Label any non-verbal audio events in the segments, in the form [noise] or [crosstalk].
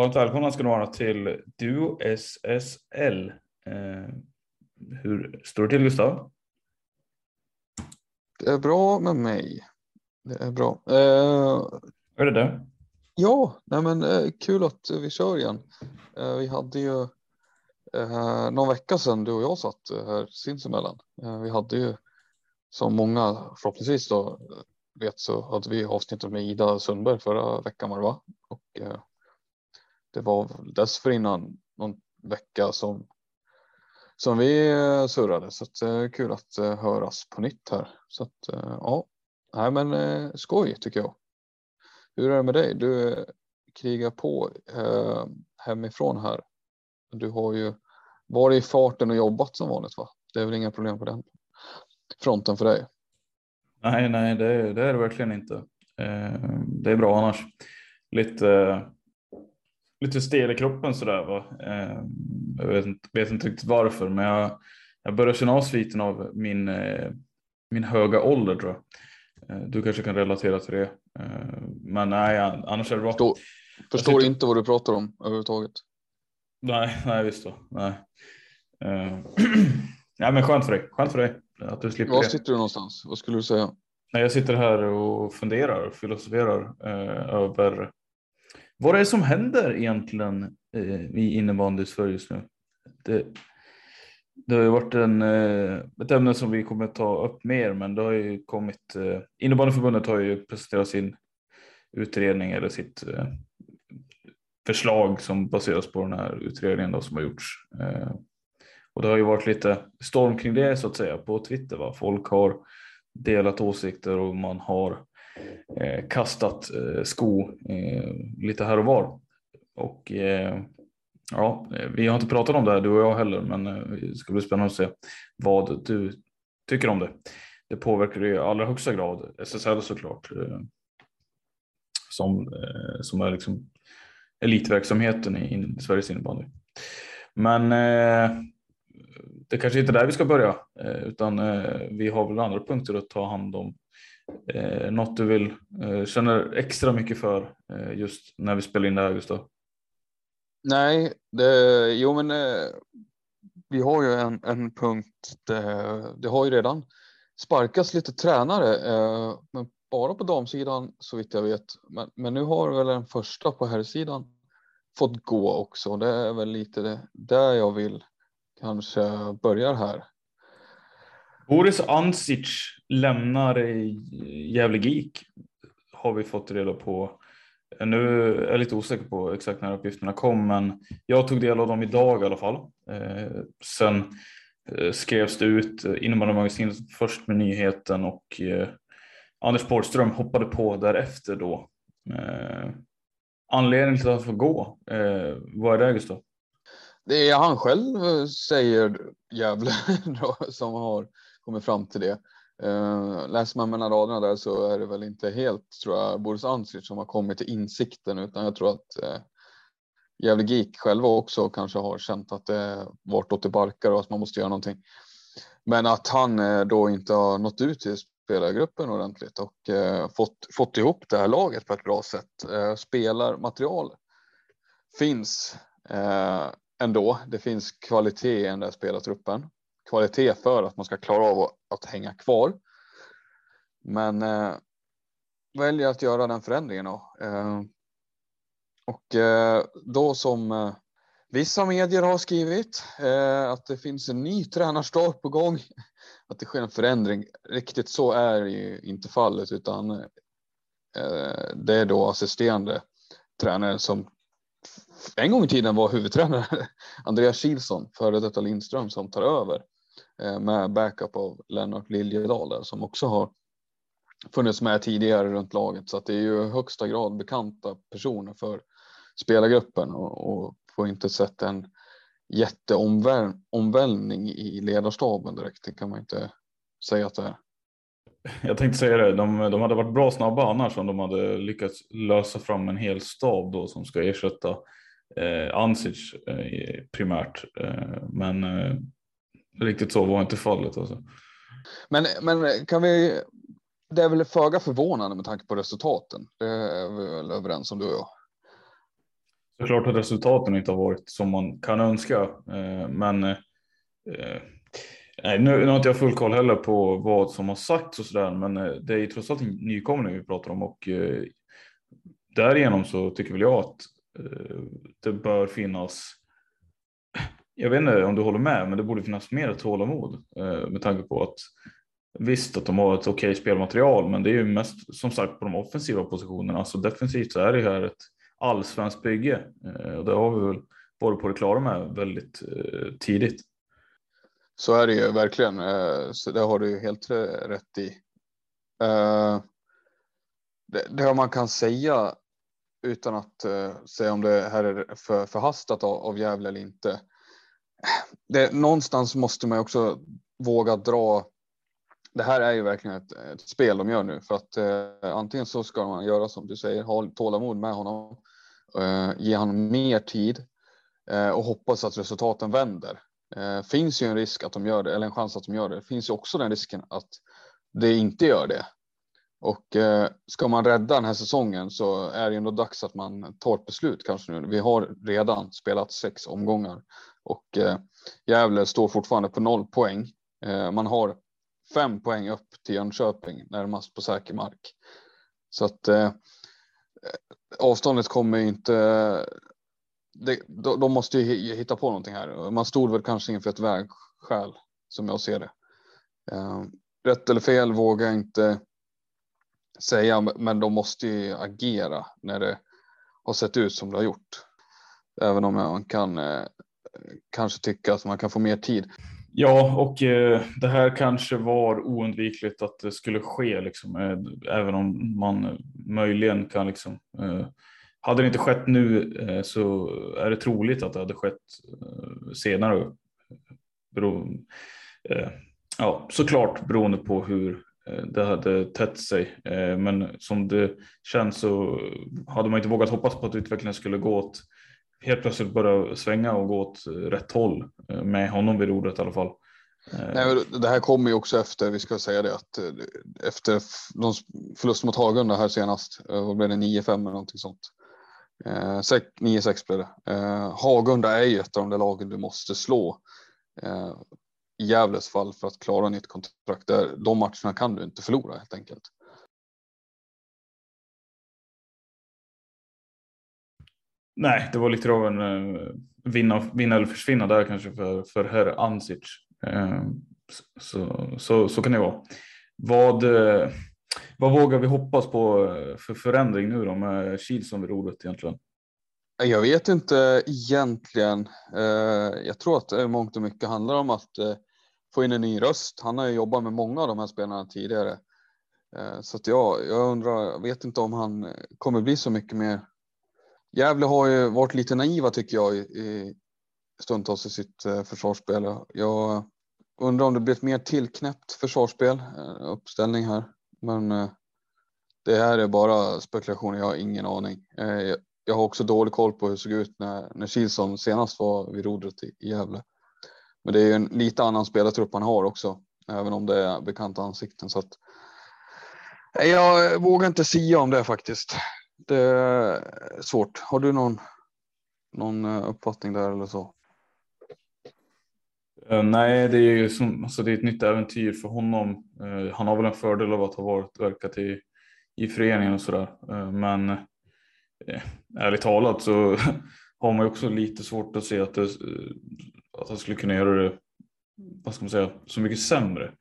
Varmt välkomna ska ni vara till Duo SSL. Eh, hur står det till Gustav? Det är bra med mig. Det är bra. Eh, Är det det? ja, nej men eh, kul att vi kör igen. Eh, vi hade ju eh, någon vecka sedan du och jag satt eh, här sinsemellan. Eh, vi hade ju som många förhoppningsvis då vet så hade vi avsnittet med Ida Sundberg förra veckan var det va? Och det var dessförinnan någon vecka som som vi eh, surrade så att det är kul att eh, höras på nytt här. Så att ja, nej men skoj tycker jag. Hur är det med dig? Du krigar på eh, hemifrån här. Du har ju varit i farten och jobbat som vanligt va? Det är väl inga problem på den fronten för dig? Nej, nej, det, det är det verkligen inte. Eh, det är bra annars. Lite, lite stel i kroppen sådär. Va? Eh, jag vet inte, vet inte riktigt varför, men jag, jag börjar känna av sviten av min, eh, min höga ålder tror jag. Eh, Du kanske kan relatera till det. Eh, Men nej, annars är det bra. Förstår, förstår tycker- inte vad du pratar om överhuvudtaget. Nej, nej visst då. Nej. [clears throat] Nej, men skönt för dig. Skönt för dig att du slipper Var det. sitter du någonstans? Vad skulle du säga? Nej, jag sitter här och funderar, filosoferar eh, över vad är det som händer egentligen eh, i innebandy i Sverige just nu. Det, det har ju varit en, eh, ett ämne som vi kommer ta upp mer, men det har ju kommit. Eh, innebandyförbundet har ju presenterat sin utredning eller sitt förslag som baseras på den här utredningen då, som har gjorts. Och det har ju varit lite storm kring det så att säga på Twitter. Va? Folk har delat åsikter och man har Eh, kastat eh, sko eh, lite här och var. Och ja, vi har inte pratat om det här du och jag heller, men det ska bli spännande att se vad du tycker om det. Det påverkar i allra högsta grad SSL såklart. Som, som är liksom elitverksamheten i, i Sveriges innebandy. Men eh, det kanske inte är där vi ska börja, eh, utan eh, vi har väl andra punkter att ta hand om. Eh, något du vill eh, känner extra mycket för eh, just när vi spelar in det här Gustav? Nej, det, jo men eh, vi har ju en, en punkt. Det, det har ju redan sparkats lite tränare, eh, men bara på damsidan så vitt jag vet. Men, men nu har väl den första på herrsidan fått gå också. Det är väl lite det, där jag vill kanske börja här. Boris Ansic lämnar Gävle GIK har vi fått reda på. Eh, nu är jag lite osäker på exakt när uppgifterna kom, men jag tog del av dem idag i alla fall. Eh, sen eh, skrevs det ut Innebandymagasinet först med nyheten och eh, Anders Borgström hoppade på därefter då. Eh, anledningen till att han får gå, eh, vad är det Gustav? Det är han själv eh, säger Gävle [laughs] som har kommit fram till det. Eh, läser man mellan raderna där så är det väl inte helt tror jag Boris Ansic som har kommit till insikten utan jag tror att uh, Gävle GIK själva också kanske har känt att det varit åt det barkar och att man måste göra någonting. Men att han eh, då inte har nått ut till spelargruppen ordentligt och fått, fått ihop det här laget på ett bra sätt. Spelarmaterial finns ändå. Det finns kvalitet i den där spelartruppen kvalitet för att man ska klara av att, att hänga kvar. Men eh, väljer att göra den förändringen då. Eh, och eh, då som eh, vissa medier har skrivit eh, att det finns en ny tränarstart på gång. [laughs] Att det sker en förändring. Riktigt så är ju inte fallet utan eh, det är då assisterande tränare som en gång i tiden var huvudtränare, [laughs] Andreas Kilsson, före detta Lindström, som tar över. Eh, med backup av Lennart Liljedahl som också har funnits med tidigare runt laget så att det är ju högsta grad bekanta personer för spelargruppen och, och på inte sätt en jätteomvälvning i ledarstaben direkt. Det kan man inte säga att det är. Jag tänkte säga det, de, de hade varit bra snabba annars om de hade lyckats lösa fram en hel stab då som ska ersätta eh, Ansic eh, primärt. Eh, men eh, Riktigt så var inte fallet alltså. Men, men kan vi, det är väl föga förvånande med tanke på resultaten. Det är vi väl överens om du och jag. Såklart att resultaten inte har varit som man kan önska, eh, men eh, nej, nu, har inte jag full koll heller på vad som har sagts och sådär, men eh, det är ju trots allt nykomling vi pratar om och därigenom så tycker väl jag att det bör finnas jag vet inte om du håller med, men det borde finnas mer tålamod eh, med tanke på att visst att de har ett okej spelmaterial, men det är ju mest som sagt på de offensiva positionerna. Alltså defensivt så är det här ett allsvenskt bygge eh, och det har vi väl varit på det klara med väldigt eh, tidigt. Så är det ju verkligen. Så det har du ju helt rätt i. Det, det man kan säga utan att säga om det här är för förhastat av, av Gävle eller inte det, någonstans måste man också våga dra. Det här är ju verkligen ett, ett spel de gör nu för att eh, antingen så ska man göra som du säger, ha tålamod med honom, eh, ge honom mer tid eh, och hoppas att resultaten vänder. Eh, finns ju en risk att de gör det eller en chans att de gör det. Finns ju också den risken att det inte gör det. Och eh, ska man rädda den här säsongen så är det ändå dags att man tar ett beslut kanske nu. Vi har redan spelat sex omgångar och eh, Gävle står fortfarande på noll poäng. Eh, man har fem poäng upp till Jönköping närmast på säker mark. Så att eh, avståndet kommer inte. Det, de måste ju hitta på någonting här. Man stod väl kanske inför ett vägskäl som jag ser det. Eh, rätt eller fel vågar jag inte säga, men de måste ju agera när det har sett ut som det har gjort. Även om man kan eh, kanske tycka att man kan få mer tid. Ja, och eh, det här kanske var oundvikligt att det skulle ske, liksom, eh, även om man möjligen kan liksom. Eh, hade det inte skett nu eh, så är det troligt att det hade skett eh, senare. Bero, ja, såklart beroende på hur Eh, det hade tätt sig. Eh, men som det känns så hade man inte vågat hoppas på att utvecklingen skulle gå åt helt plötsligt börja svänga och gå åt eh, rätt håll med honom vid rodret i alla fall. Nej, det här kommer ju också efter, vi ska säga det, att efter de förlust mot Hagunda här senast, vad blev det, 9-5 eller någonting sånt. 9-6 blev det. Hagunda är ju ett av de där lagen du måste slå Gävles fall för att klara nytt kontrakt. De matcherna kan du inte förlora helt enkelt. Nej, det var lite av en uh, vinna, vinna eller försvinna där kanske för, för herr Ansic. Uh, så, så, så kan det vara. Vad, uh, vad vågar vi hoppas på för förändring nu då med Kilsson vid rodret egentligen? Jag vet inte egentligen. Jag tror att det mångt och mycket handlar om att få in en ny röst. Han har ju jobbat med många av de här spelarna tidigare. Eh, så att jag, jag undrar, jag vet inte om han kommer bli så mycket mer Gävle har ju varit lite naiva tycker jag i, stundtals i sitt eh, försvarsspel. Jag undrar om det blir ett mer tillknäppt försvarsspel, eh, uppställning här. Men det här är bara spekulationer, jag har ingen aning. Jag har också dålig koll på hur det såg ut när, när Kilsson senast var vid rodret i Gävle. Men det är ju en lite annan spelartrupp han har också, även om det är bekanta ansikten. Så att, jag vågar inte säga om det faktiskt. Det är svårt. Har du någon, någon eh, uppfattning där eller så? Eh, nej, det är ju som, alltså det är ett nytt äventyr för honom. Eh, han har väl en fördel av att ha varit verkat i, i föreningen och sådär. Men ärligt talat så [laughs] har man ju också lite svårt att se att, det, att han skulle kunna göra det vad ska man säga, så mycket sämre.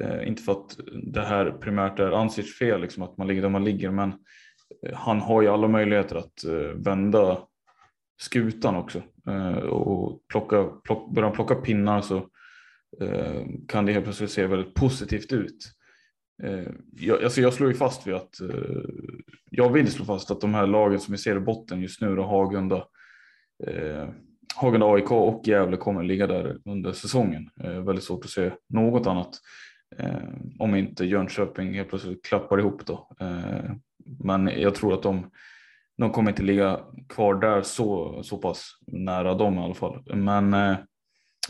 Eh, inte för att det här primärt är Ansits fel, liksom, att man ligger där man ligger, men eh, han har ju alla möjligheter att eh, vända skutan också eh, och plocka, plock, börjar plocka pinnar så eh, kan det helt plötsligt se väldigt positivt ut. Eh, jag, alltså jag slår ju fast vid att jag vill slå fast att de här lagen som vi ser i botten just nu, då Hagunda, Hagen AIK och Gävle kommer ligga där under säsongen. Eh, väldigt svårt att se något annat. Eh, om inte Jönköping helt plötsligt klappar ihop då. Eh, men jag tror att de de kommer inte ligga kvar där så, så pass nära dem i alla fall. Men eh,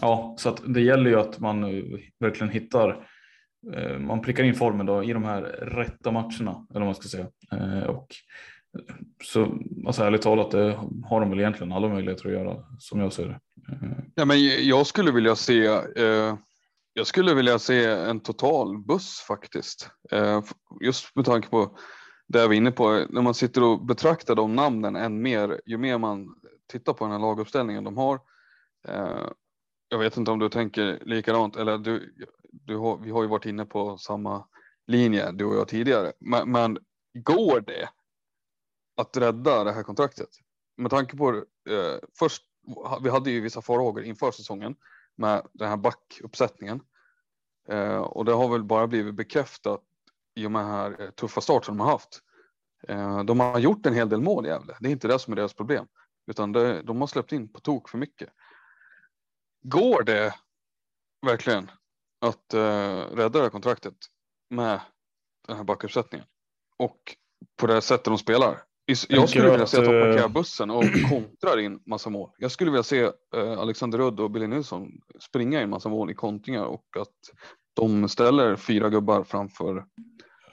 ja, så att det gäller ju att man verkligen hittar, eh, man prickar in formen då i de här rätta matcherna, eller vad man ska säga. Eh, och så alltså ärligt talat, det har de väl egentligen alla möjligheter att göra som jag ser det. Eh, ja, men jag skulle vilja se eh, jag skulle vilja se en total buss faktiskt. Eh, just med tanke på det är inne på, när man sitter och betraktar de namnen än mer, ju mer man tittar på den här laguppställningen de har. Eh, jag vet inte om du tänker likadant eller du, du har, vi har ju varit inne på samma linje du och jag tidigare. Men, men går det att rädda det här kontraktet? Med tanke på eh, först, vi hade ju vissa farhågor inför säsongen med den här backuppsättningen. Eh, och det har väl bara blivit bekräftat i och med här eh, tuffa start som de har haft. Eh, de har gjort en hel del mål i Gävle. Det är inte det som är deras problem, utan det, de har släppt in på tok för mycket. Går det verkligen att eh, rädda det här kontraktet med den här backuppsättningen och på det sättet de spelar? Jag skulle vilja se att de parkerar bussen och [clears throat] kontrar in massa mål. Jag skulle vilja se uh, Alexander Rudd och Billy Nilsson springa in massa mål i kontringar och att de ställer fyra gubbar framför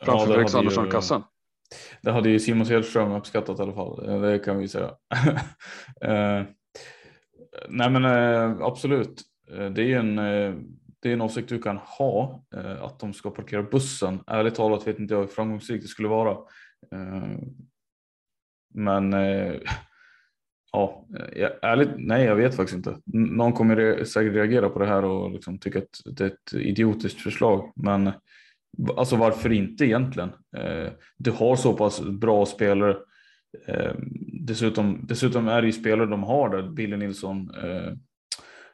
Framför ja, Felix Andersson i kassan. Det hade ju Simon Hedström uppskattat i alla fall, eh, det kan vi säga. [laughs] nej men absolut, det är en det är en åsikt du kan ha, att de ska parkera bussen. Ärligt talat vet inte jag hur framgångsrikt det skulle vara. Men eh, ja, eh, ärligt, nej jag vet faktiskt inte. Någon kommer säkert reagera på det här och liksom tycka att det är ett idiotiskt förslag. Men Alltså varför inte egentligen? Eh, du har så pass bra spelare. Eh, dessutom, dessutom är det ju spelare de har där, Billy Nilsson, eh,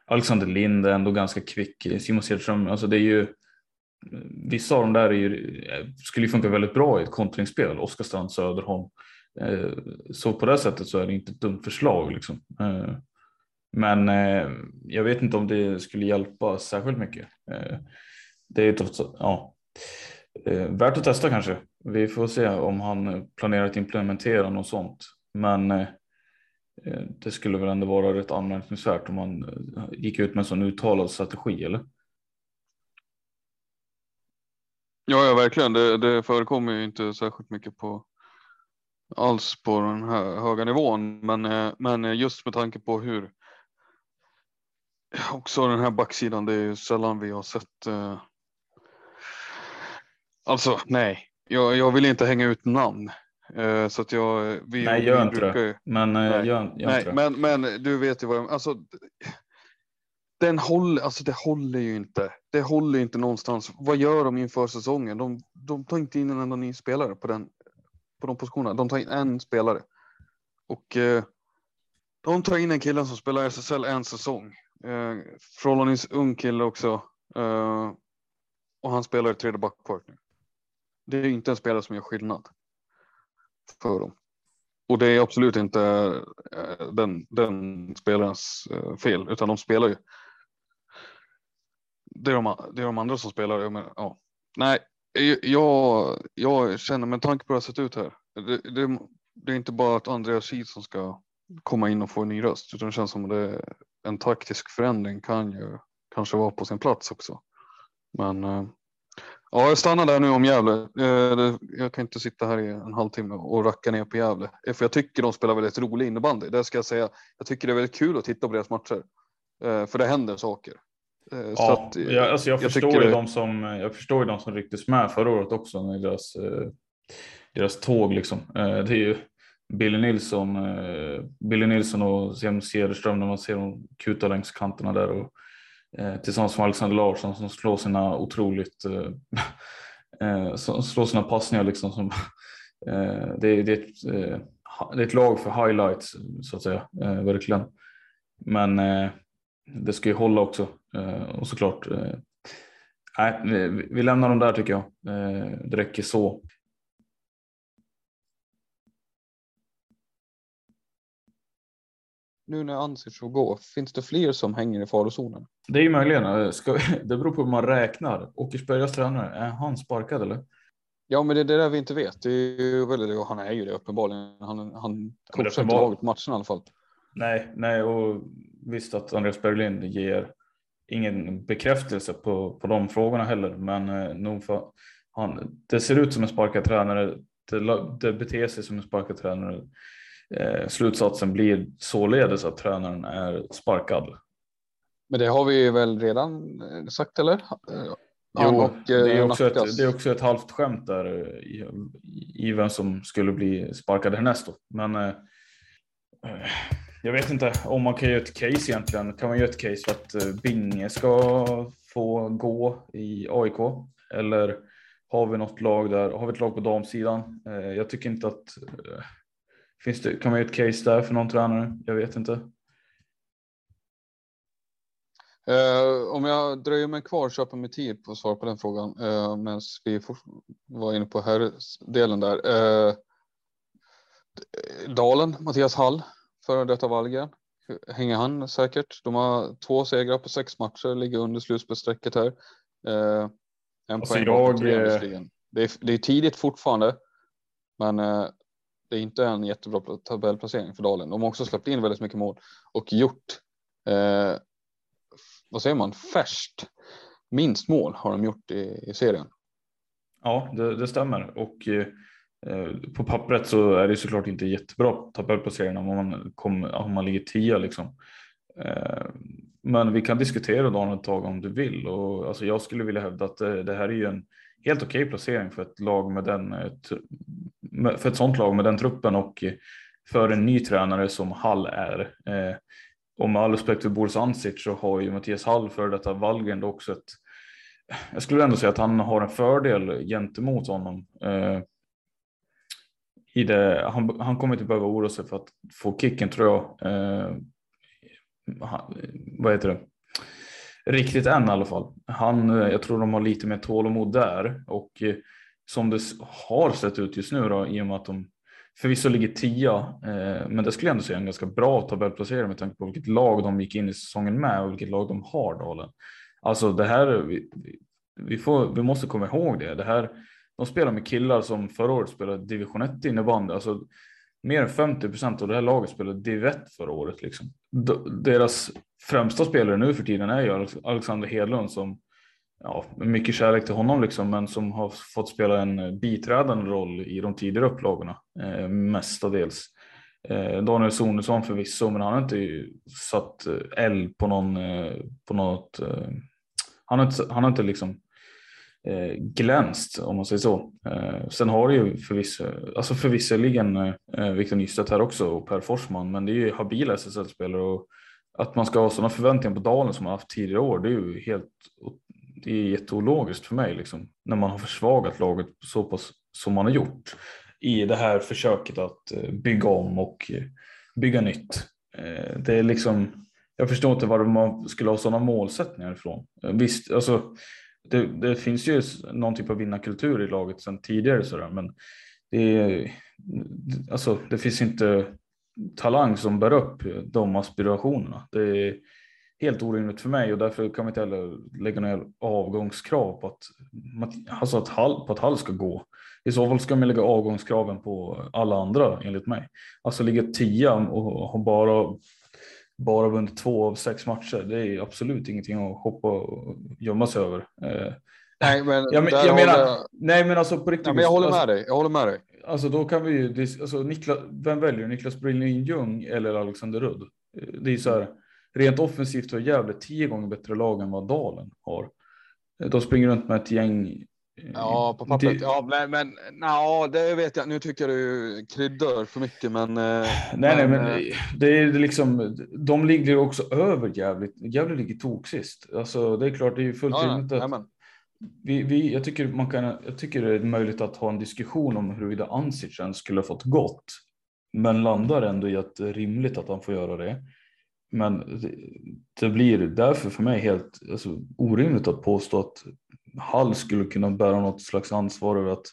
Alexander Lind är ändå ganska kvick, Simon Sedström, alltså det är ju Vissa av dem där är ju, eh, skulle ju funka väldigt bra i ett kontringsspel, Oskarsson, Söderholm. Eh, så på det sättet så är det inte ett dumt förslag. Liksom. Eh, men eh, jag vet inte om det skulle hjälpa särskilt mycket. Det är trots ja, värt att testa kanske. Vi får se om han planerar att implementera något sånt. Men det skulle väl ändå vara rätt anmärkningsvärt om man gick ut med en sån uttalad strategi eller? Ja, ja verkligen. Det, det förekommer ju inte särskilt mycket på alls på den här höga nivån. Men, men just med tanke på hur också den här backsidan, det är ju sällan vi har sett Alltså nej, jag, jag vill inte hänga ut namn. Uh, så att jag, vi, nej, gör inte brukar, det. Men, uh, nej, gör, gör nej, men, men du vet ju vad jag alltså, den håller, alltså det håller ju inte. Det håller inte någonstans. Vad gör de inför säsongen? De, de tar inte in en enda ny spelare på, den, på de positionerna. De tar in en spelare. Och eh, de tar in en kille som spelar SSL en säsong. Uh, förhållandevis ung kille också. Eh, och han spelar i tredje backpart nu. Det är inte en spelare som gör skillnad för dem. och det är absolut inte eh, den, den spelarens fel, utan de spelar ju. Det är de, det är de andra som spelar. Men, ja. Nej, jag, jag känner med tanke på hur det har sett ut här. Det, det, det är inte bara att Andreas Kid som ska komma in och få en ny röst, utan det känns som att det, en taktisk förändring kan ju kanske vara på sin plats också. Men eh, Ja, jag stannar där nu om Gävle. Eh, jag kan inte sitta här i en halvtimme och racka ner på Gävle. Eh, för jag tycker de spelar väldigt rolig innebandy. Det ska jag säga. Jag tycker det är väldigt kul att titta på deras matcher. För det händer saker. Ja, att, jag, alltså jag, jag förstår ju det... de som, jag förstår ju de som rycktes med förra året också. Med deras, deras tåg liksom. Det är ju Billy Nilsson, Billy Nilsson och Jem Cederström när man ser dem kuta längs kanterna där. Och, eh, tillsammans med Alexander Larsson som slår sina otroligt eh, [laughs] eh slår sina passningar liksom som [laughs] eh, det, det, är ett, eh, det är ett lag för highlights så att säga, eh, verkligen. Men det ska ju hålla också och såklart Nej, vi, vi lämnar dem där tycker jag. Det räcker så. nu när Ansic får gå, finns det fler som hänger i farozonen? Det är ju möjligen. Ska, [laughs] det beror på hur man räknar. Åkersbergas tränare, är han sparkad eller? Ja, men det är det där vi inte vet. Det är ju väldigt, han är ju det uppenbarligen. Han, han coachar inte laget på matchen i alla fall. Nej, nej, och visst att Andreas Berglind ger ingen bekräftelse på, på de frågorna heller, men eh, nog för, han, det ser ut som en sparkad tränare. Det, det beter sig som en sparkad tränare. Eh, slutsatsen blir således att tränaren är sparkad. Men det har vi väl redan eh, sagt eller? Eh, jo, och, det, är också ett, det är också ett halvt skämt där i, i vem som skulle bli sparkad härnäst. Då. Men eh, jag vet inte om man kan göra ett case egentligen. Kan man göra ett case för att eh, Binge ska få gå i AIK? Eller har vi något lag där? Har vi ett lag på damsidan? Eh, jag tycker inte att eh, Finns det, kan man göra ett case där för någon tränare? Jag vet inte. Uh, om jag dröjer mig kvar köper mig tid på att svara på den frågan uh, medan vi var inne på här delen där. Uh, Dalen, Mattias Hall, före detta Wallgren. Hänger han säkert? De har två segrar på sex matcher, ligger under slutspelsstrecket här. Uh, en alltså poäng jag, det, är, det är tidigt fortfarande, men det är inte en jättebra tabellplacering för Dalen. De har också släppt in väldigt mycket mål och gjort, eh, vad säger man, färskt minst mål har de gjort i, i serien. Ja, det, det stämmer och eh, Eh, på pappret så är det såklart inte jättebra tabellplacering om man, kom, om man ligger tia liksom. Eh, men vi kan diskutera Dalen ett tag om du vill och alltså jag skulle vilja hävda att det, det här är ju en helt okej okay placering för ett lag med den för ett sånt lag med den truppen och för en ny tränare som Hall är. Och med all respekt för Boris Ansic så har ju Mattias Hall för detta Wallgren också ett. Jag skulle ändå säga att han har en fördel gentemot honom. I det, han, han kommer inte behöva oroa sig för att få kicken tror jag. Eh, vad heter det? Riktigt än i alla fall. Han, eh, jag tror de har lite mer tålamod där och eh, som det har sett ut just nu då, i och med att de förvisso ligger tia, eh, men det skulle jag ändå säga en ganska bra tabellplacering med tanke på vilket lag de gick in i säsongen med och vilket lag de har Dalen. Alltså det här, vi, vi, får, vi måste komma ihåg det. det här, de spelar med killar som förra året spelade division 1 innebandy. Alltså, mer än 50 procent av det här laget spelade div 1 förra året. Liksom. Deras främsta spelare nu för tiden är ju Alexander Hedlund som ja, mycket kärlek till honom liksom, men som har fått spela en biträdande roll i de tidigare upplagorna eh, mestadels. Eh, Daniel Sonesson förvisso, men han har inte satt eh, eld på någon, eh, på något. Eh, han har inte, han har inte liksom Eh, glänst om man säger så. Eh, sen har det ju förvisso, alltså förvisserligen eh, Victor Nystedt här också och Per Forsman, men det är ju habila SSL-spelare och att man ska ha sådana förväntningar på Dalen som man haft tidigare år, det är ju helt det är jätteologiskt för mig liksom, när man har försvagat laget så pass som man har gjort i det här försöket att bygga om och bygga nytt. Det är liksom, jag förstår inte var man skulle ha sådana målsättningar ifrån. Visst, alltså, det, det, finns ju någon typ av vinnarkultur i laget sedan tidigare sådär, men det, är, alltså, det finns inte talang som bär upp de aspirationerna. Det är helt orimligt för mig och därför kan vi inte heller lägga ner avgångskrav på att, alltså att, Hall, på att Hall ska gå. I så fall ska man lägga avgångskraven på alla andra enligt mig. Alltså ligga tia och ha bara, bara vunnit två av sex matcher. Det är absolut ingenting att hoppa och gömma sig över. Eh, nej, men jag, jag menar, nej, men alltså på riktigt. Ja, men jag håller med alltså, dig. Jag håller med dig. Alltså då kan vi ju, alltså Niklas, vem väljer Niklas Brynolin Ljung eller Alexander Rudd? Det är så här, rent offensivt har Gävle tio gånger bättre lag än vad Dalen har. De springer runt med ett gäng. Ja, på pappret. Ja, men, men no, det vet jag. Nu tycker du kryddar för mycket, men. Nej, men, nej, men eh, det är liksom. De ligger också över Gävle. Gävle ligger tok sist. Alltså, det är klart, det är ju fullt ja, rimligt att. Vi, vi, jag, tycker man kan, jag tycker det är möjligt att ha en diskussion om huruvida Ansicen skulle ha fått gått. Men landar ändå i att det är rimligt att han får göra det. Men det, det blir därför för mig helt alltså, orimligt att påstå att Hall skulle kunna bära något slags ansvar över att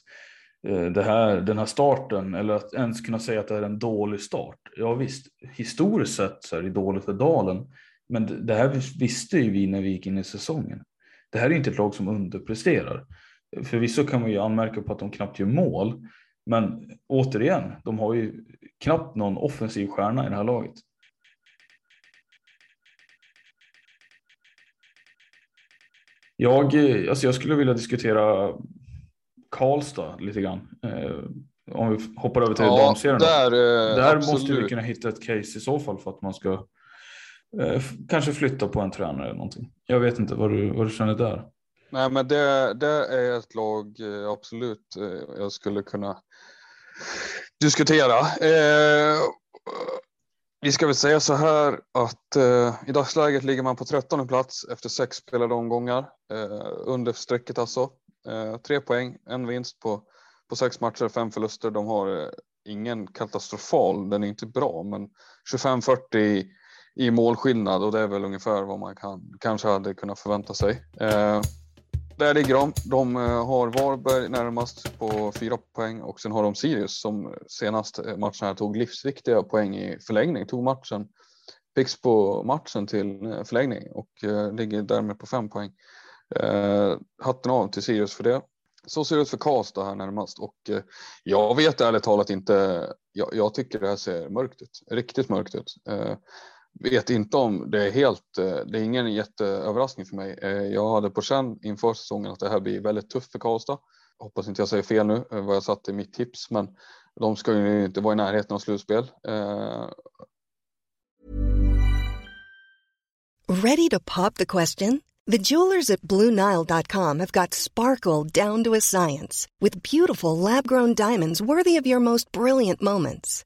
eh, det här, den här starten eller att ens kunna säga att det är en dålig start. Ja visst, historiskt sett så är det dåligt för Dalen. Men det här visste ju vi när vi gick in i säsongen. Det här är inte ett lag som underpresterar. Förvisso kan man ju anmärka på att de knappt gör mål. Men återigen, de har ju knappt någon offensiv stjärna i det här laget. Jag, alltså jag skulle vilja diskutera Karlstad lite grann. Eh, om vi hoppar över till ja, damserien. Där, eh, där måste vi kunna hitta ett case i så fall för att man ska eh, kanske flytta på en tränare eller någonting. Jag vet inte vad du, vad du känner där. Nej, men det, det är ett lag eh, absolut eh, jag skulle kunna diskutera. Vi ska väl säga så här att eh, i dagsläget ligger man på 13 plats efter sex spelade omgångar eh, under strecket alltså. Eh, tre poäng, en vinst på, på sex matcher, fem förluster. De har eh, ingen katastrofal, den är inte bra, men 25-40 i, i målskillnad och det är väl ungefär vad man kan, kanske hade kunnat förvänta sig. Eh, där ligger de. De eh, har Varberg närmast på fyra poäng och sen har de Sirius som senast eh, matchen här tog livsviktiga poäng i förlängning. Tog matchen, fix på matchen till eh, förlängning och ligger därmed på fem poäng. hatten av till Sirius för det. Så ser det ut för Karlstad här närmast och jag vet ärligt talat inte. Jag, jag, tycker det här ser mörkt ut, riktigt mörkt ut vet inte om det är helt, eh, det är ingen jätteöverraskning för mig. Eh, jag hade på känn inför säsongen att det här blir väldigt tufft för Karlstad. Hoppas inte jag säger fel nu eh, vad jag satte i mitt tips, men de ska ju inte vara i närheten av slutspel. Ready to pop the question? The jewelers at BlueNile.com have got sparkle down to a science with beautiful lab-grown diamonds worthy of your most brilliant moments.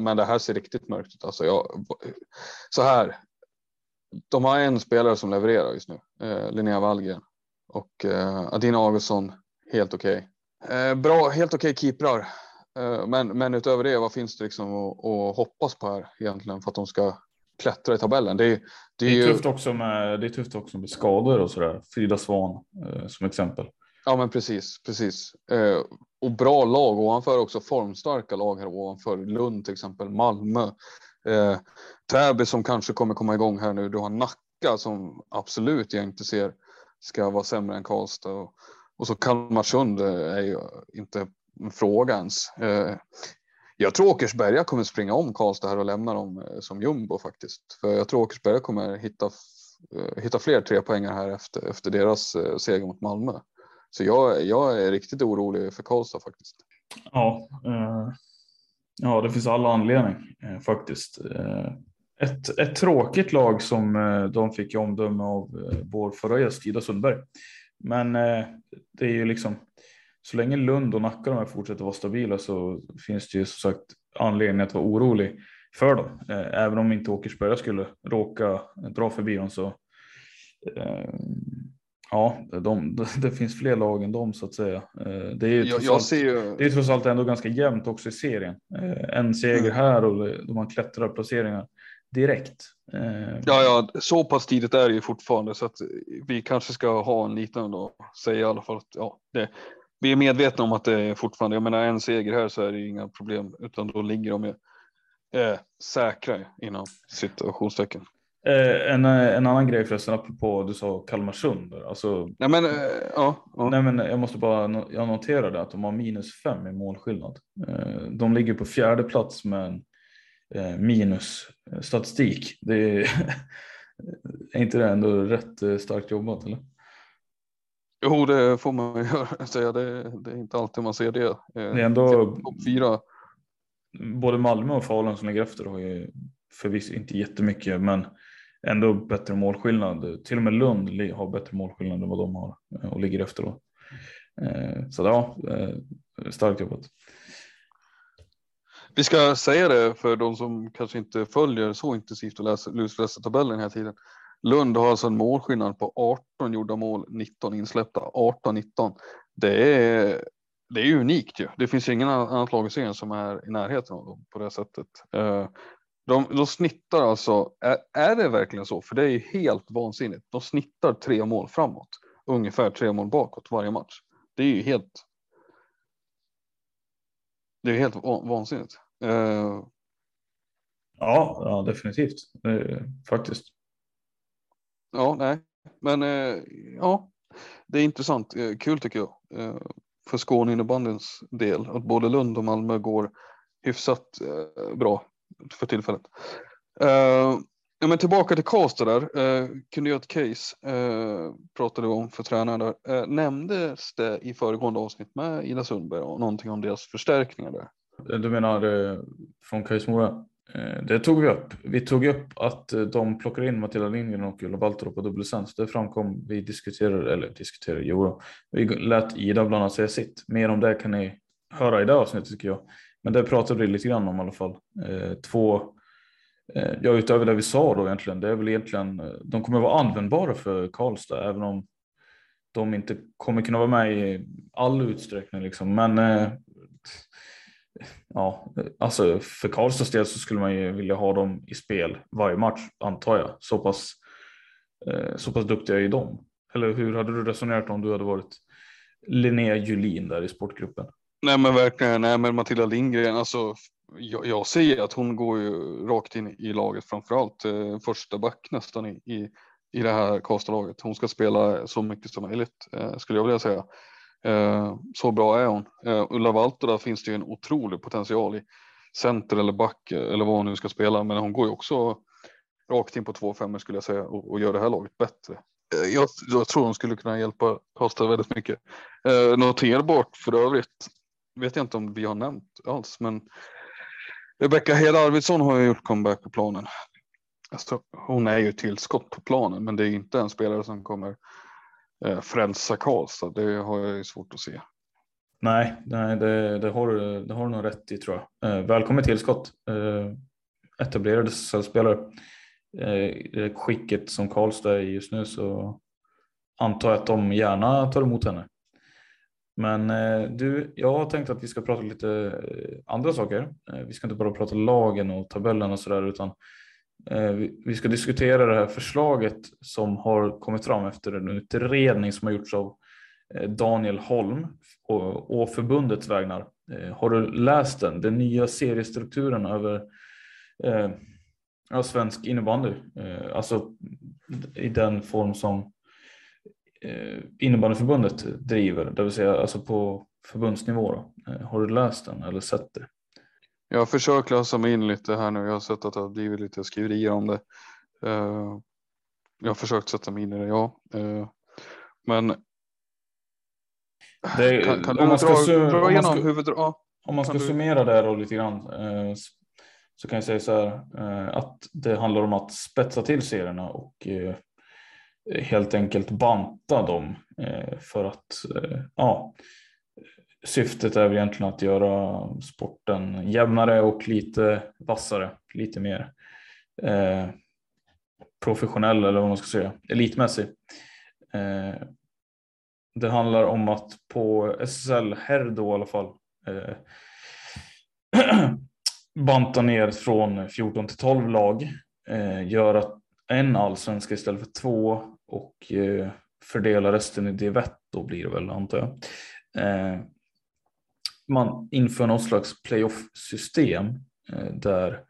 Men det här ser riktigt mörkt ut alltså. Jag, så här. De har en spelare som levererar just nu, eh, Linnea Wallgren och eh, Adina Augustsson helt okej. Okay. Eh, bra, helt okej okay keeprar. Eh, men, men utöver det, vad finns det liksom att, att, hoppas på här egentligen för att de ska klättra i tabellen? Det, det, det är, ju... tufft också med, det är tufft också med skador och sådär. Frida Svan eh, som exempel. Ja, men precis, precis. Och bra lag ovanför också formstarka lag här ovanför Lund till exempel, Malmö, eh, Täby som kanske kommer komma igång här nu. Du har Nacka som absolut jag inte ser ska vara sämre än Karlstad och, och så Kalmarsund eh, är ju inte en fråga ens. Eh, jag tror Åkersberga kommer springa om Karlstad här och lämna dem eh, som jumbo faktiskt, för jag tror Åkersberga kommer hitta eh, hitta fler trepoängare här efter, efter deras seger mot Malmö. Så jag, jag är riktigt orolig för Karlstad faktiskt. Ja, eh, ja det finns alla anledning eh, faktiskt. Eh, ett, ett tråkigt lag som eh, de fick omdöme av vår förra gäst Ida Sundberg. Men det är ju liksom så länge Lund och Nacka de här fortsätter vara stabila så finns det ju som sagt anledning att vara orolig för dem. Eh, även om inte Åkersberga skulle råka dra förbi dem så eh, ja, de, [laughs] det finns fler lag än dem så att säga. Eh, det är ju trots, jag, allt, ju... det är trots allt ändå ganska jämnt också i serien. En seger mm. här och de man klättrar placeringar direkt. Ja, ja, så pass tidigt är det ju fortfarande så att vi kanske ska ha en liten då säga i alla fall att ja, det, vi är medvetna om att det är fortfarande, jag menar en seger här så är det inga problem utan då ligger de ju eh, säkra inom situationstecken. Eh, en, en annan grej förresten apropå du sa Kalmarsund. Alltså, nej, men, eh, ja, ja. nej men jag måste bara, jag noterade att de har minus fem i målskillnad. Eh, de ligger på fjärde plats med en eh, minus statistik. Det är, [laughs] är inte det ändå rätt eh, starkt jobbat eller? Jo, det får man ju [laughs] säga. Det, det, är inte alltid man ser det. Eh, det är ändå fyra. Både Malmö och Falun som ligger efter har ju förvisso inte jättemycket, men ändå bättre målskillnad. Till och med Lund har bättre målskillnad än vad de har eh, och ligger efter då. Eh, så ja, eh, starkt jobbat. Vi ska säga det för de som kanske inte följer så intensivt och läser lusläser tabellen hela tiden. Lund har alltså en målskillnad på 18 gjorda mål, 19 insläppta. 18-19. Det är, det är unikt ju. Det finns ingen annat lag i serien som är i närheten av dem på det sättet. Eh, de, de snittar alltså, är, är det verkligen så? För det är helt vansinnigt. De snittar tre mål framåt, ungefär tre mål bakåt varje match. Det är ju helt. Det är helt vansinnigt. Uh, ja, ja, definitivt. Faktiskt. Ja, nej, men eh, ja, det är intressant. Eh, kul tycker jag eh, för Skåne innebandyns del att både Lund och Malmö går hyfsat bra för tillfället. Eh, ja, men tillbaka till Karlstad där, Uh, kunde göra ett case, uh, pratade vi om för tränaren där. Uh, nämndes det i föregående avsnitt med Ida Sundberg och någonting om deras förstärkningar där? Du menar från Kajsmora? Det tog vi upp. Vi tog upp att de plockar in Matilda Lindgren och Ulla Baltorp på dubbellicens. Det framkom. Vi diskuterade, eller diskuterade, jo Vi lät Ida bland annat säga sitt. Mer om det kan ni höra i det avsnittet tycker jag. Men det pratade vi lite grann om i alla fall. Eh, två, eh, ja utöver det vi sa då egentligen, det är väl egentligen, eh, de kommer vara användbara för Karlstad även om de inte kommer kunna vara med i all utsträckning liksom. Men eh, ja, alltså för Karlstads del så skulle man ju vilja ha dem i spel varje match antar jag. Så pass, eh, så pass duktiga är ju de. Eller hur hade du resonerat om du hade varit Linnea Julin där i sportgruppen? Nej men verkligen, nej men Matilda Lindgren, alltså jag, jag ser att hon går ju rakt in i laget framförallt eh, första back nästan i, i, i det här Karlstadlaget. Hon ska spela så mycket som möjligt eh, skulle jag vilja säga. Eh, så bra är hon. Eh, Ulla Walter, där finns det ju en otrolig potential i center eller back eh, eller vad hon nu ska spela. Men hon går ju också rakt in på 2-5 skulle jag säga och, och gör det här laget bättre. Eh, jag, jag, tror hon skulle kunna hjälpa Karlstad väldigt mycket. Eh, noterbart för övrigt vet jag inte om vi har nämnt alls, men Rebecka Hed Arvidsson har ju gjort comeback på planen. Alltså, hon är ju tillskott på planen, men det är inte en spelare som kommer eh, frälsa Karlstad. Det har jag ju svårt att se. Nej, nej det, det, har, det har du nog rätt i tror jag. Eh, välkommen tillskott. Eh, etablerade spelare. Eh, det skicket som Karlstad är just nu så antar jag att de gärna tar emot henne. Men eh, du, jag har tänkt att vi ska prata lite eh, andra saker. Eh, vi ska inte bara prata lagen och tabellen och sådär utan vi ska diskutera det här förslaget som har kommit fram efter en utredning som har gjorts av Daniel Holm och förbundets vägnar. Har du läst den? Den nya seriestrukturen över eh, svensk innebandy, alltså i den form som innebandyförbundet driver, det vill säga alltså på förbundsnivå. Har du läst den eller sett det? Jag har försökt läsa mig in lite här nu. Jag har sett att det har blivit lite skriverier om det. Uh, Jag har försökt sätta mig in i det, ja. Men Det, kan, kan om man ska dra, su- om dra man igenom ska-? Om man ska du- summera det då lite grann eh, så kan jag säga så här eh, att det handlar om att spetsa till serierna och eh, Eh, helt enkelt banta dem eh, för att eh, ja, syftet är väl egentligen att göra sporten jämnare och lite vassare, lite mer eh, professionell eller vad man ska säga, elitmässig. Eh, det handlar om att på SSL herr då i alla fall eh, [clears throat] banta ner från 14 till 12 lag, eh, att en allsvenska istället för två och eh, fördela resten i div1 då blir det väl antar jag. Eh, man inför något slags playoff-system eh, där,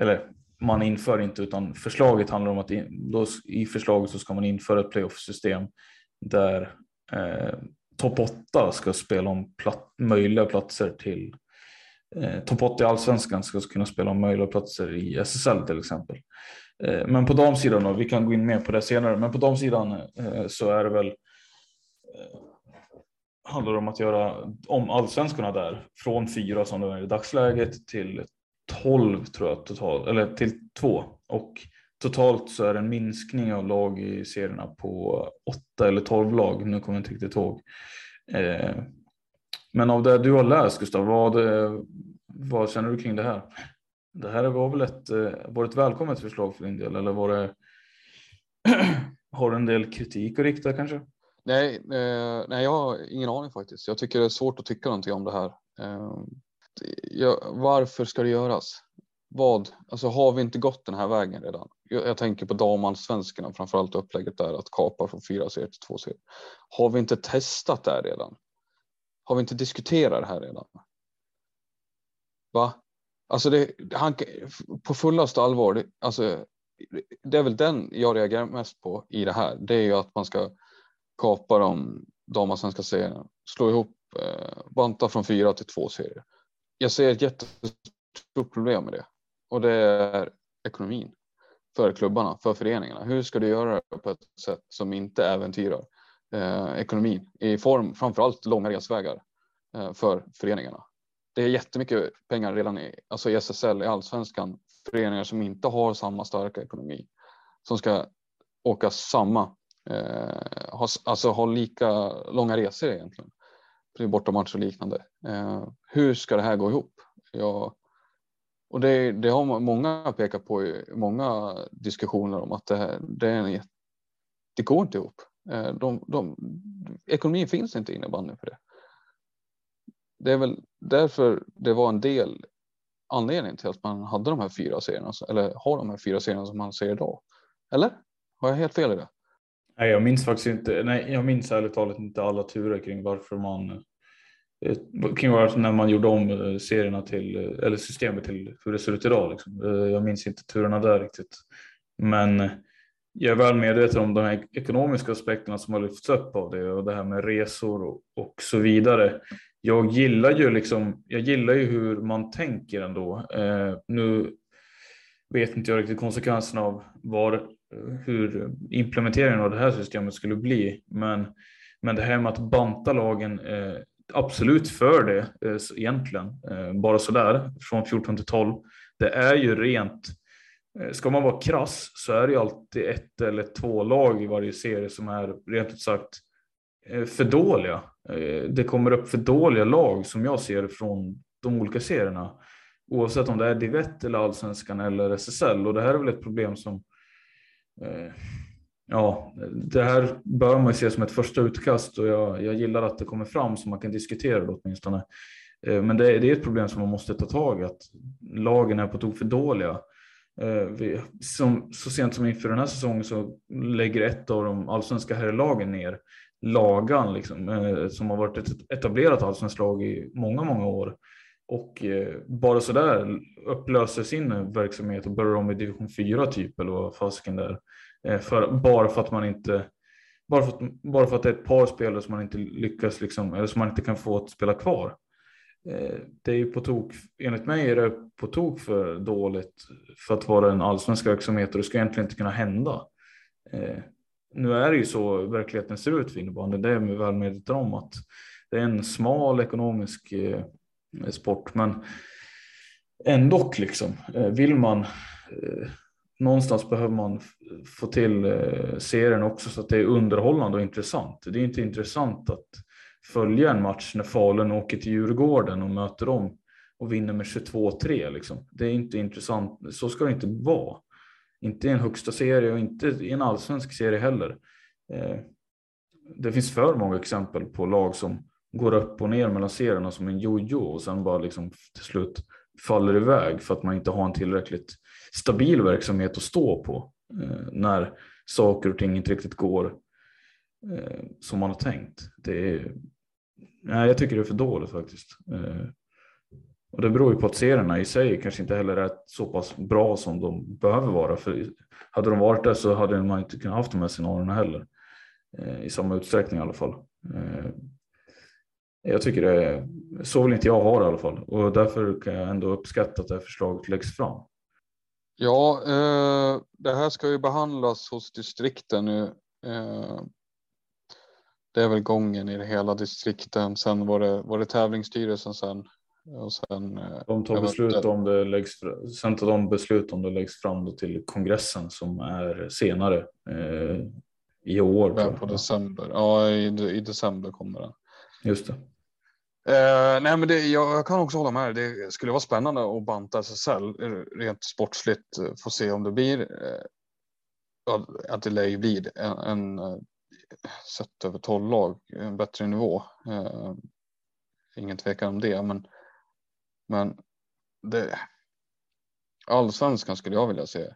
eller man inför inte utan förslaget handlar om att in, då, i förslaget så ska man införa ett playoff-system där eh, topp 8 ska spela om plat, möjliga platser till eh, topp 8 i allsvenskan ska kunna spela om möjliga platser i SSL till exempel. Eh, men på damsidan då, vi kan gå in mer på det senare, men på damsidan eh, så är det väl eh, handlar det om att göra om allsvenskorna där från fyra som det är i dagsläget till 12 tror jag totalt, eller till två och totalt så är det en minskning av lag i serierna på åtta eller 12 lag. Nu kommer jag inte riktigt ihåg. Men av det du har läst Gustav, vad, vad känner du kring det här? Det här var väl ett, eh, var ett välkommet förslag för din del eller var det [clears throat] har du en del kritik att rikta kanske? Nej, eh, nej, jag har ingen aning faktiskt. Jag tycker det är svårt att tycka någonting om det här. Eh, jag, varför ska det göras? Vad, alltså har vi inte gått den här vägen redan? Jag, jag tänker på damallsvenskarna, framförallt upplägget där att kapa från fyra serier till två serier. Har vi inte testat det här redan? Har vi inte diskuterat det här redan? Va? Alltså det, han, på fullaste allvar, det, alltså, det är väl den jag reagerar mest på i det här. Det är ju att man ska kapa de damallsvenska serierna, slå ihop, eh, banta från fyra till två serier. Jag ser ett jättestort problem med det och det är ekonomin för klubbarna, för föreningarna. Hur ska du göra det på ett sätt som inte äventyrar eh, ekonomin i form framförallt långa resvägar eh, för föreningarna? Det är jättemycket pengar redan i, alltså i SSL, i allsvenskan, föreningar som inte har samma starka ekonomi som ska åka samma eh, ha, alltså ha lika långa resor egentligen. Till bortamatch och liknande. Eh, hur ska det här gå ihop? Ja, och det, det har många pekat på i många diskussioner om att det, här, det, är en, det går inte ihop. Eh, de, de, ekonomin finns inte i innebandyn för det. Det är väl därför det var en del anledning till att man hade de här fyra serierna eller har de här fyra serierna som man ser idag. Eller? Har jag helt fel i det? Nej, jag minns faktiskt inte. Nej, jag minns ärligt talat inte alla turer kring varför man eh, kring varför när man gjorde om eh, serierna till eh, eller systemet till hur det ser ut idag. Liksom. Jag minns inte turerna där riktigt, men jag är väl medveten om de här ekonomiska aspekterna som har lyfts upp av det och det här med resor och, och så vidare. Jag gillar ju liksom. Jag gillar ju hur man tänker ändå. Eh, nu vet inte jag riktigt konsekvenserna av var hur implementeringen av det här systemet skulle bli. Men, men det här med att banta lagen, eh, absolut för det eh, egentligen, eh, bara sådär från 14 till 12. Det är ju rent, eh, ska man vara krass så är det ju alltid ett eller två lag i varje serie som är rent ut sagt eh, Eh, för dåliga. Eh, det kommer upp för dåliga lag som jag ser från de olika serierna. Oavsett om det är Div1 eller Allsvenskan eller SSL och det här är väl ett problem som eh, ja, det här bör man ju se som ett första utkast och jag, jag gillar att det kommer fram så man kan diskutera det åtminstone. Men det, det är ett problem som man måste ta tag i, att lagen är på tok för dåliga. Vi, som, så sent som inför den här säsongen så lägger ett av de allsvenska herrlagen ner Lagan, liksom, eh, som har varit ett etablerat allsvenskt lag i många, många år. Och eh, bara sådär upplöser sin verksamhet och börjar om i division 4 typ eller vad fasiken där. Eh, för, bara för att man inte bara för, att, bara för att det är ett par spelare som man inte lyckas liksom, eller som man inte kan få att spela kvar. Eh, det är ju på tok, enligt mig är det på tok för dåligt för att vara en allsvensk verksamhet och det ska egentligen inte kunna hända. Eh, nu är det ju så verkligheten ser ut för innebandyn. Det är jag väl medveten om att det är en smal ekonomisk eh, sport, men ändå liksom eh, vill man eh, någonstans behöver man få till eh, serien också så att det är underhållande och intressant. Det är inte intressant att följa en match när Falun åker till Djurgården och möter dem och vinner med 22-3. Liksom. Det är inte intressant. Så ska det inte vara. Inte i en högsta serie och inte i en allsvensk serie heller. Eh, det finns för många exempel på lag som går upp och ner mellan serierna som en jojo och sen bara liksom till slut faller iväg för att man inte har en tillräckligt stabil verksamhet att stå på eh, när saker och ting inte riktigt går eh, som man har tänkt. Det är, nej, jag tycker det är för dåligt faktiskt. Och det beror ju på att serierna i sig kanske inte heller är så pass bra som de behöver vara. För hade de varit där så hade man inte kunnat haft de här scenarierna heller. Eh, I samma utsträckning i alla fall. Eh, jag tycker det är, så vill inte jag ha det i alla fall. Och därför kan jag ändå uppskatta att det här förslaget läggs fram. Ja, eh, det här ska ju behandlas hos distrikten nu. Eh, det är väl gången i det hela distrikten. Sen var det, var det tävlingsstyrelsen sen. Och sen, eh, de tar beslut om det läggs, sen tar de beslut om det läggs fram till kongressen som är senare eh, i år. Ja, på december. Ja, i, i december kommer den. Just det. Eh, nej, men det, jag, jag, kan också hålla med. Det skulle vara spännande att banta SSL rent sportsligt. Eh, få se om det blir eh, att det lär blir en, en eh, sett över 12 lag, en bättre nivå. Eh, ingen tvekan om det, men, men det, allsvenskan skulle jag vilja se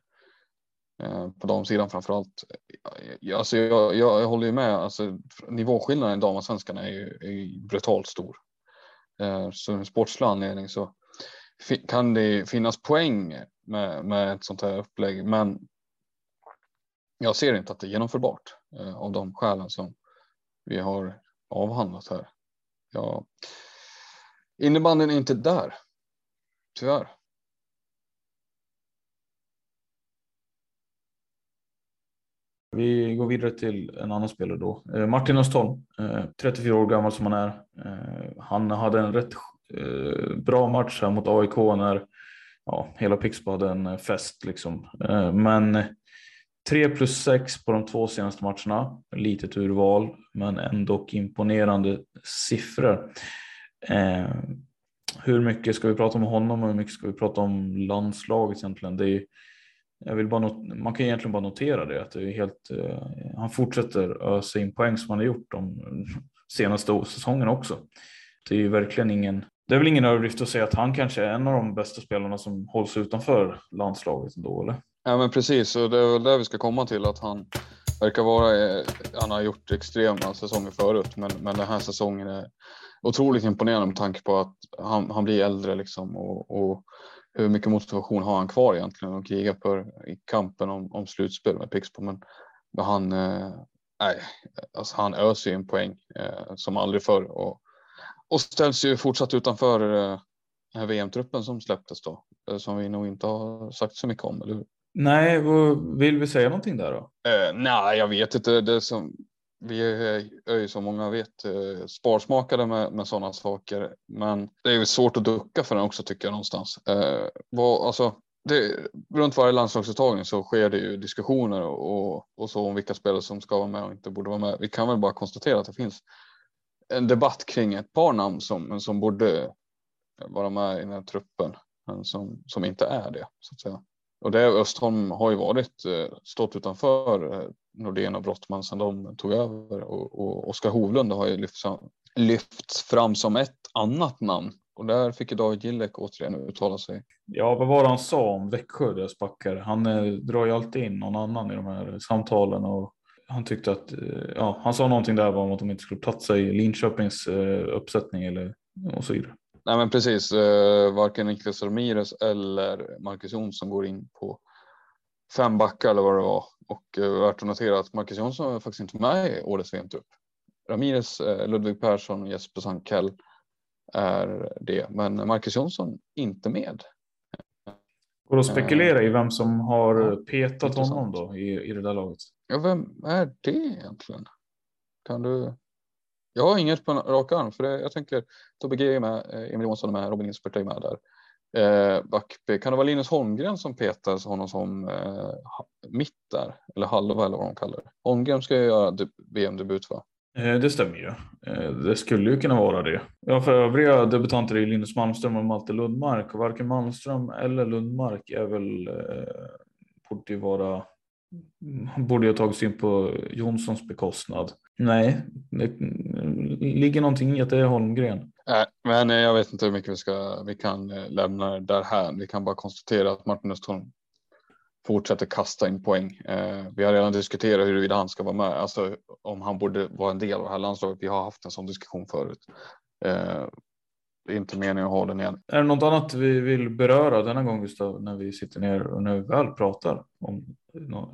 eh, på damsidan framför allt. Eh, alltså jag, jag, jag håller ju med. Alltså, nivåskillnaden i damallsvenskan är ju, är brutalt stor. Eh, så en sportslig anledning så kan det finnas poäng med, med ett sånt här upplägg. Men jag ser inte att det är genomförbart av de skälen som vi har avhandlat här. Ja, innebandyn är inte där, tyvärr. Vi går vidare till en annan spelare då. Eh, Martin Östholm, eh, 34 år gammal som han är. Eh, han hade en rätt bra match här mot AIK när ja, hela Pixbo hade en fest liksom. Men 3 plus 6 på de två senaste matcherna. Litet urval, men ändå imponerande siffror. Eh, hur mycket ska vi prata om honom och hur mycket ska vi prata om landslaget egentligen? Det är jag vill bara man kan egentligen bara notera det att det är helt, eh, han fortsätter ösa in poäng som han har gjort de senaste säsongerna också. Det är ju verkligen ingen, det är väl ingen överdrift att säga att han kanske är en av de bästa spelarna som hålls utanför landslaget ändå eller? Ja men precis och det är väl det vi ska komma till att han verkar vara, eh, han har gjort extrema säsonger förut men, men den här säsongen är otroligt imponerande med tanke på att han, han blir äldre liksom och, och hur mycket motivation har han kvar egentligen att kriga för i kampen om, om slutspel med Pixbo. Men, men han, eh, nej, alltså han öser ju en poäng eh, som aldrig förr och, och ställs ju fortsatt utanför eh, den här VM-truppen som släpptes då, eh, som vi nog inte har sagt så mycket om, eller hur? Nej, vill vi säga någonting där då? Uh, nej, jag vet inte. Det som, vi är ju som många vet eh, sparsmakade med, med sådana saker. Men det är ju svårt att ducka för den också tycker jag någonstans. Uh, vad, alltså, det, runt varje landslagsuttagning så sker det ju diskussioner och, och så om vilka spelare som ska vara med och inte borde vara med. Vi kan väl bara konstatera att det finns en debatt kring ett par namn som, som borde vara med i den här truppen, men som, som inte är det. Så att säga. Och det Östholm har ju varit eh, stått utanför eh, Nordén och Brottman sedan de tog över och, och Oskar Hovlund har ju lyfts, lyfts fram som ett annat namn och där fick ju David Gillek återigen uttala sig. Ja, vad var det han sa om Växjö, deras backar? Han eh, drar ju alltid in någon annan i de här samtalen och han tyckte att, eh, ja, han sa någonting där om att de inte skulle platsa i Linköpings uppsättning eller och så vidare. Nej men precis, eh, varken Niklas Ramirez eller Marcus Jonsson går in på fem backar eller vad det var. Och eh, värt att notera att Marcus Jonsson är faktiskt inte med i årets VM-trupp. Ramirez, eh, Ludvig Persson och Jesper Sandkell är det, men Marcus Jonsson inte med. Går det att spekulera i vem som har petat honom då i, i det där laget? Ja, vem är det egentligen? Kan du? Jag har inget på rak arm för det, jag tänker Tobbe G är med, eh, Emil Jonsson är med, Robin Isbert är med där. Eh, Backby, Kan det vara Linus Holmgren som petar honom som eh, mitt där? Eller halva eller vad de kallar det. Holmgren ska ju göra VM-debut va? Eh, det stämmer ju. Eh, det skulle ju kunna vara det. Ja, för övriga debutanter är Linus Malmström och Malte Lundmark och varken Malmström eller Lundmark är väl eh, borde ju vara borde ju ha tagits in på Jonssons bekostnad. Nej, det ligger någonting i att det är Holmgren. Nej, men eh, jag vet inte hur mycket vi ska. Vi kan eh, lämna det där här. Vi kan bara konstatera att Martin Östholm fortsätter kasta in poäng. Eh, vi har redan diskuterat huruvida han ska vara med, alltså om han borde vara en del av det här landslaget. Vi har haft en sån diskussion förut. Eh, det är inte meningen att ha den igen. Är det något annat vi vill beröra denna gång Gustav när vi sitter ner och när vi väl pratar om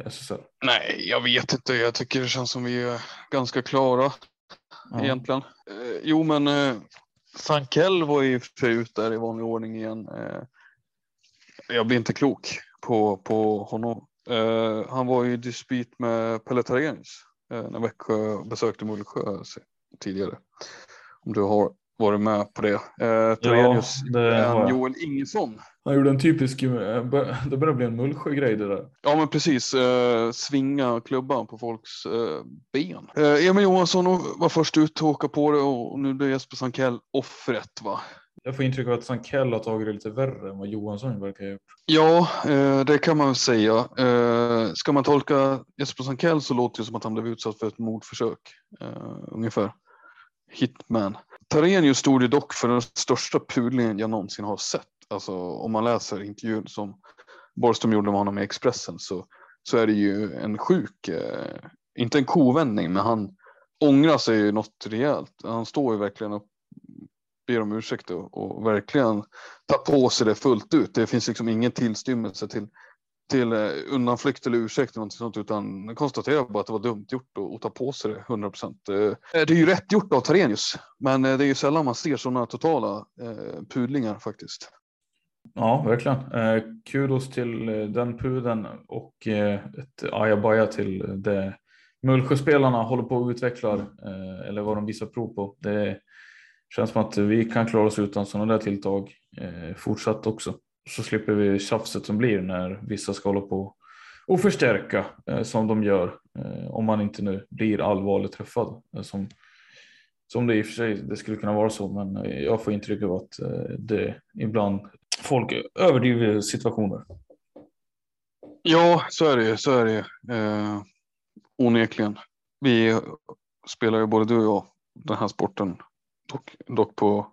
SSL? Nej, jag vet inte. Jag tycker det känns som vi är ganska klara ja. egentligen. Eh, jo, men eh, Sankell var ju för ut där i vanlig ordning igen. Eh, jag blir inte klok på, på honom. Han var i dispyt med Pelle Tarenius när Växjö besökte Mullsjö tidigare. Om du har varit med på det. Eh, Tarenius ja, det är Joel Ingesson. Han gjorde en typisk, eh, [laughs] det börjar bli en Mullsjö-grej det där. Ja men precis, eh, svinga klubban på folks eh, ben. Eh, Emil Johansson var först ut att åka på det och nu blir Jesper Sankell offret va. Jag får intryck av att Sankell har tagit det lite värre än vad Johansson verkar ha gjort. Ja, eh, det kan man väl säga. Eh, ska man tolka Jesper Sankell så låter det som att han blev utsatt för ett mordförsök. Eh, ungefär. Hitman. Tarenius stod ju dock för den största pudlingen jag någonsin har sett. Alltså om man läser intervjun som Borgström gjorde med honom i Expressen så, så är det ju en sjuk, eh, inte en kovändning, men han ångrar sig ju något rejält. Han står ju verkligen upp ber om ursäkt och, och verkligen ta på sig det fullt ut. Det finns liksom ingen tillstymmelse till, till eh, undanflykt eller ursäkt eller något sånt utan konstaterar bara att det var dumt gjort och ta på sig det 100 procent. Eh, det är ju rätt gjort av Tarenius, men eh, det är ju sällan man ser sådana totala eh, pudlingar faktiskt. Ja, verkligen. Eh, kudos till den pudeln och eh, ett ajabaja till det Mullsjöspelarna håller på att utveckla eh, eller vad de visar prov på. Det Känns som att vi kan klara oss utan sådana där tilltag fortsatt också. Så slipper vi tjafset som blir när vissa ska hålla på och förstärka eh, som de gör. Eh, om man inte nu blir allvarligt träffad. Eh, som, som det i och för sig det skulle kunna vara så, men eh, jag får intryck av att eh, det ibland folk överdriver situationer. Ja, så är det så är det eh, onekligen. Vi spelar ju både du och jag den här sporten Dock, dock på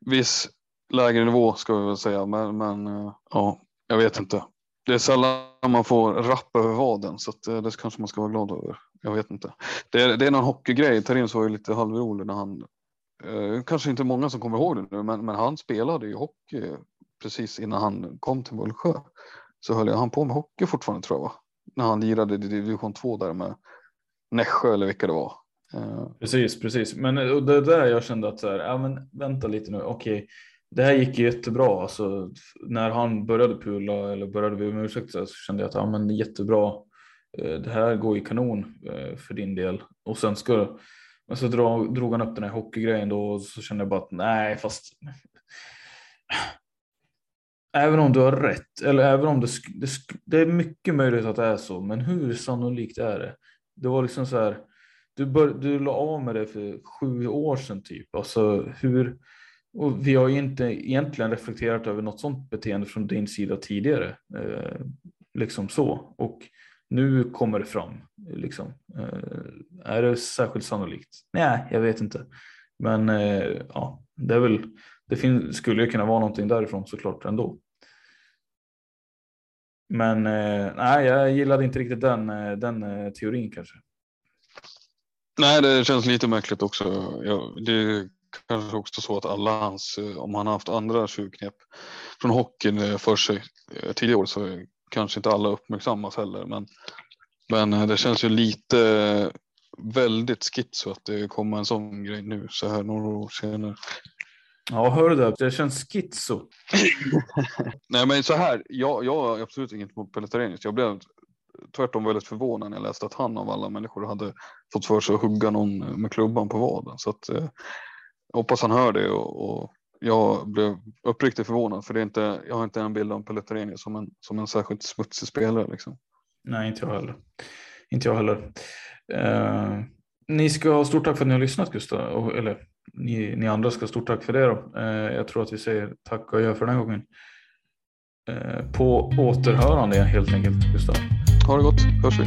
viss lägre nivå ska vi väl säga. Men, men eh, ja, jag vet inte. Det är sällan man får rapp över vaden så att eh, det kanske man ska vara glad över. Jag vet inte. Det är, det är någon hockeygrej. Terins var ju lite halvrolig när han, eh, kanske inte många som kommer ihåg det nu, men, men han spelade ju hockey precis innan han kom till Mullsjö. Så höll jag han på med hockey fortfarande tror jag va? När han lirade i division 2 där med Nässjö eller vilka det var. Eh, precis, precis. Men det där jag kände att så här, ja men vänta lite nu, okej. Det här gick jättebra. Alltså, när han började pula eller började be om ursäkt så kände jag att ja, men jättebra. Eh, det här går ju kanon eh, för din del. Och sen ska men så drog, drog han upp den här hockeygrejen då och så kände jag bara att nej, fast. Även om du har rätt eller även om det, det, det är mycket möjligt att det är så, men hur sannolikt är det? Det var liksom så här du, bör, du la av med det för sju år sedan typ. Alltså hur, och vi har ju inte egentligen reflekterat över något sådant beteende från din sida tidigare. Eh, liksom så. Och nu kommer det fram. Liksom. Eh, är det särskilt sannolikt? Nej, jag vet inte. Men eh, ja, det är väl, det fin- skulle ju kunna vara någonting därifrån såklart ändå. Men eh, nej, jag gillade inte riktigt den, eh, den eh, teorin kanske. Nej, det känns lite märkligt också. Ja, det kanske också så att alla hans, eh, om han har haft andra tjuvknep från hockeyn eh, för sig eh, tidigare år så kanske inte alla uppmärksammas heller. Men, men det känns ju lite väldigt schizo att det kommer en sån grej nu så här några år senare. Ja, hör du det? Det känns schizo. [laughs] Nej, men så här. Jag, jag har absolut inget emot Pelletarenius. Jag blev tvärtom väldigt förvånad när jag läste att han av alla människor hade fått för sig att hugga någon med klubban på vaden. Så att, hoppas han hör det och, och, jag blev uppriktigt förvånad för det är inte, jag har inte en bild av Pelleterini som en, som en särskilt smutsig spelare. Liksom. Nej, inte jag heller. Inte jag heller. Eh, ni ska ha stort tack för att ni har lyssnat Gustav. Eller ni, ni andra ska ha stort tack för det då. Eh, jag tror att vi säger tack och gör för den här gången. Eh, på återhörande helt enkelt Gustav. Ha det gott, hörs vi.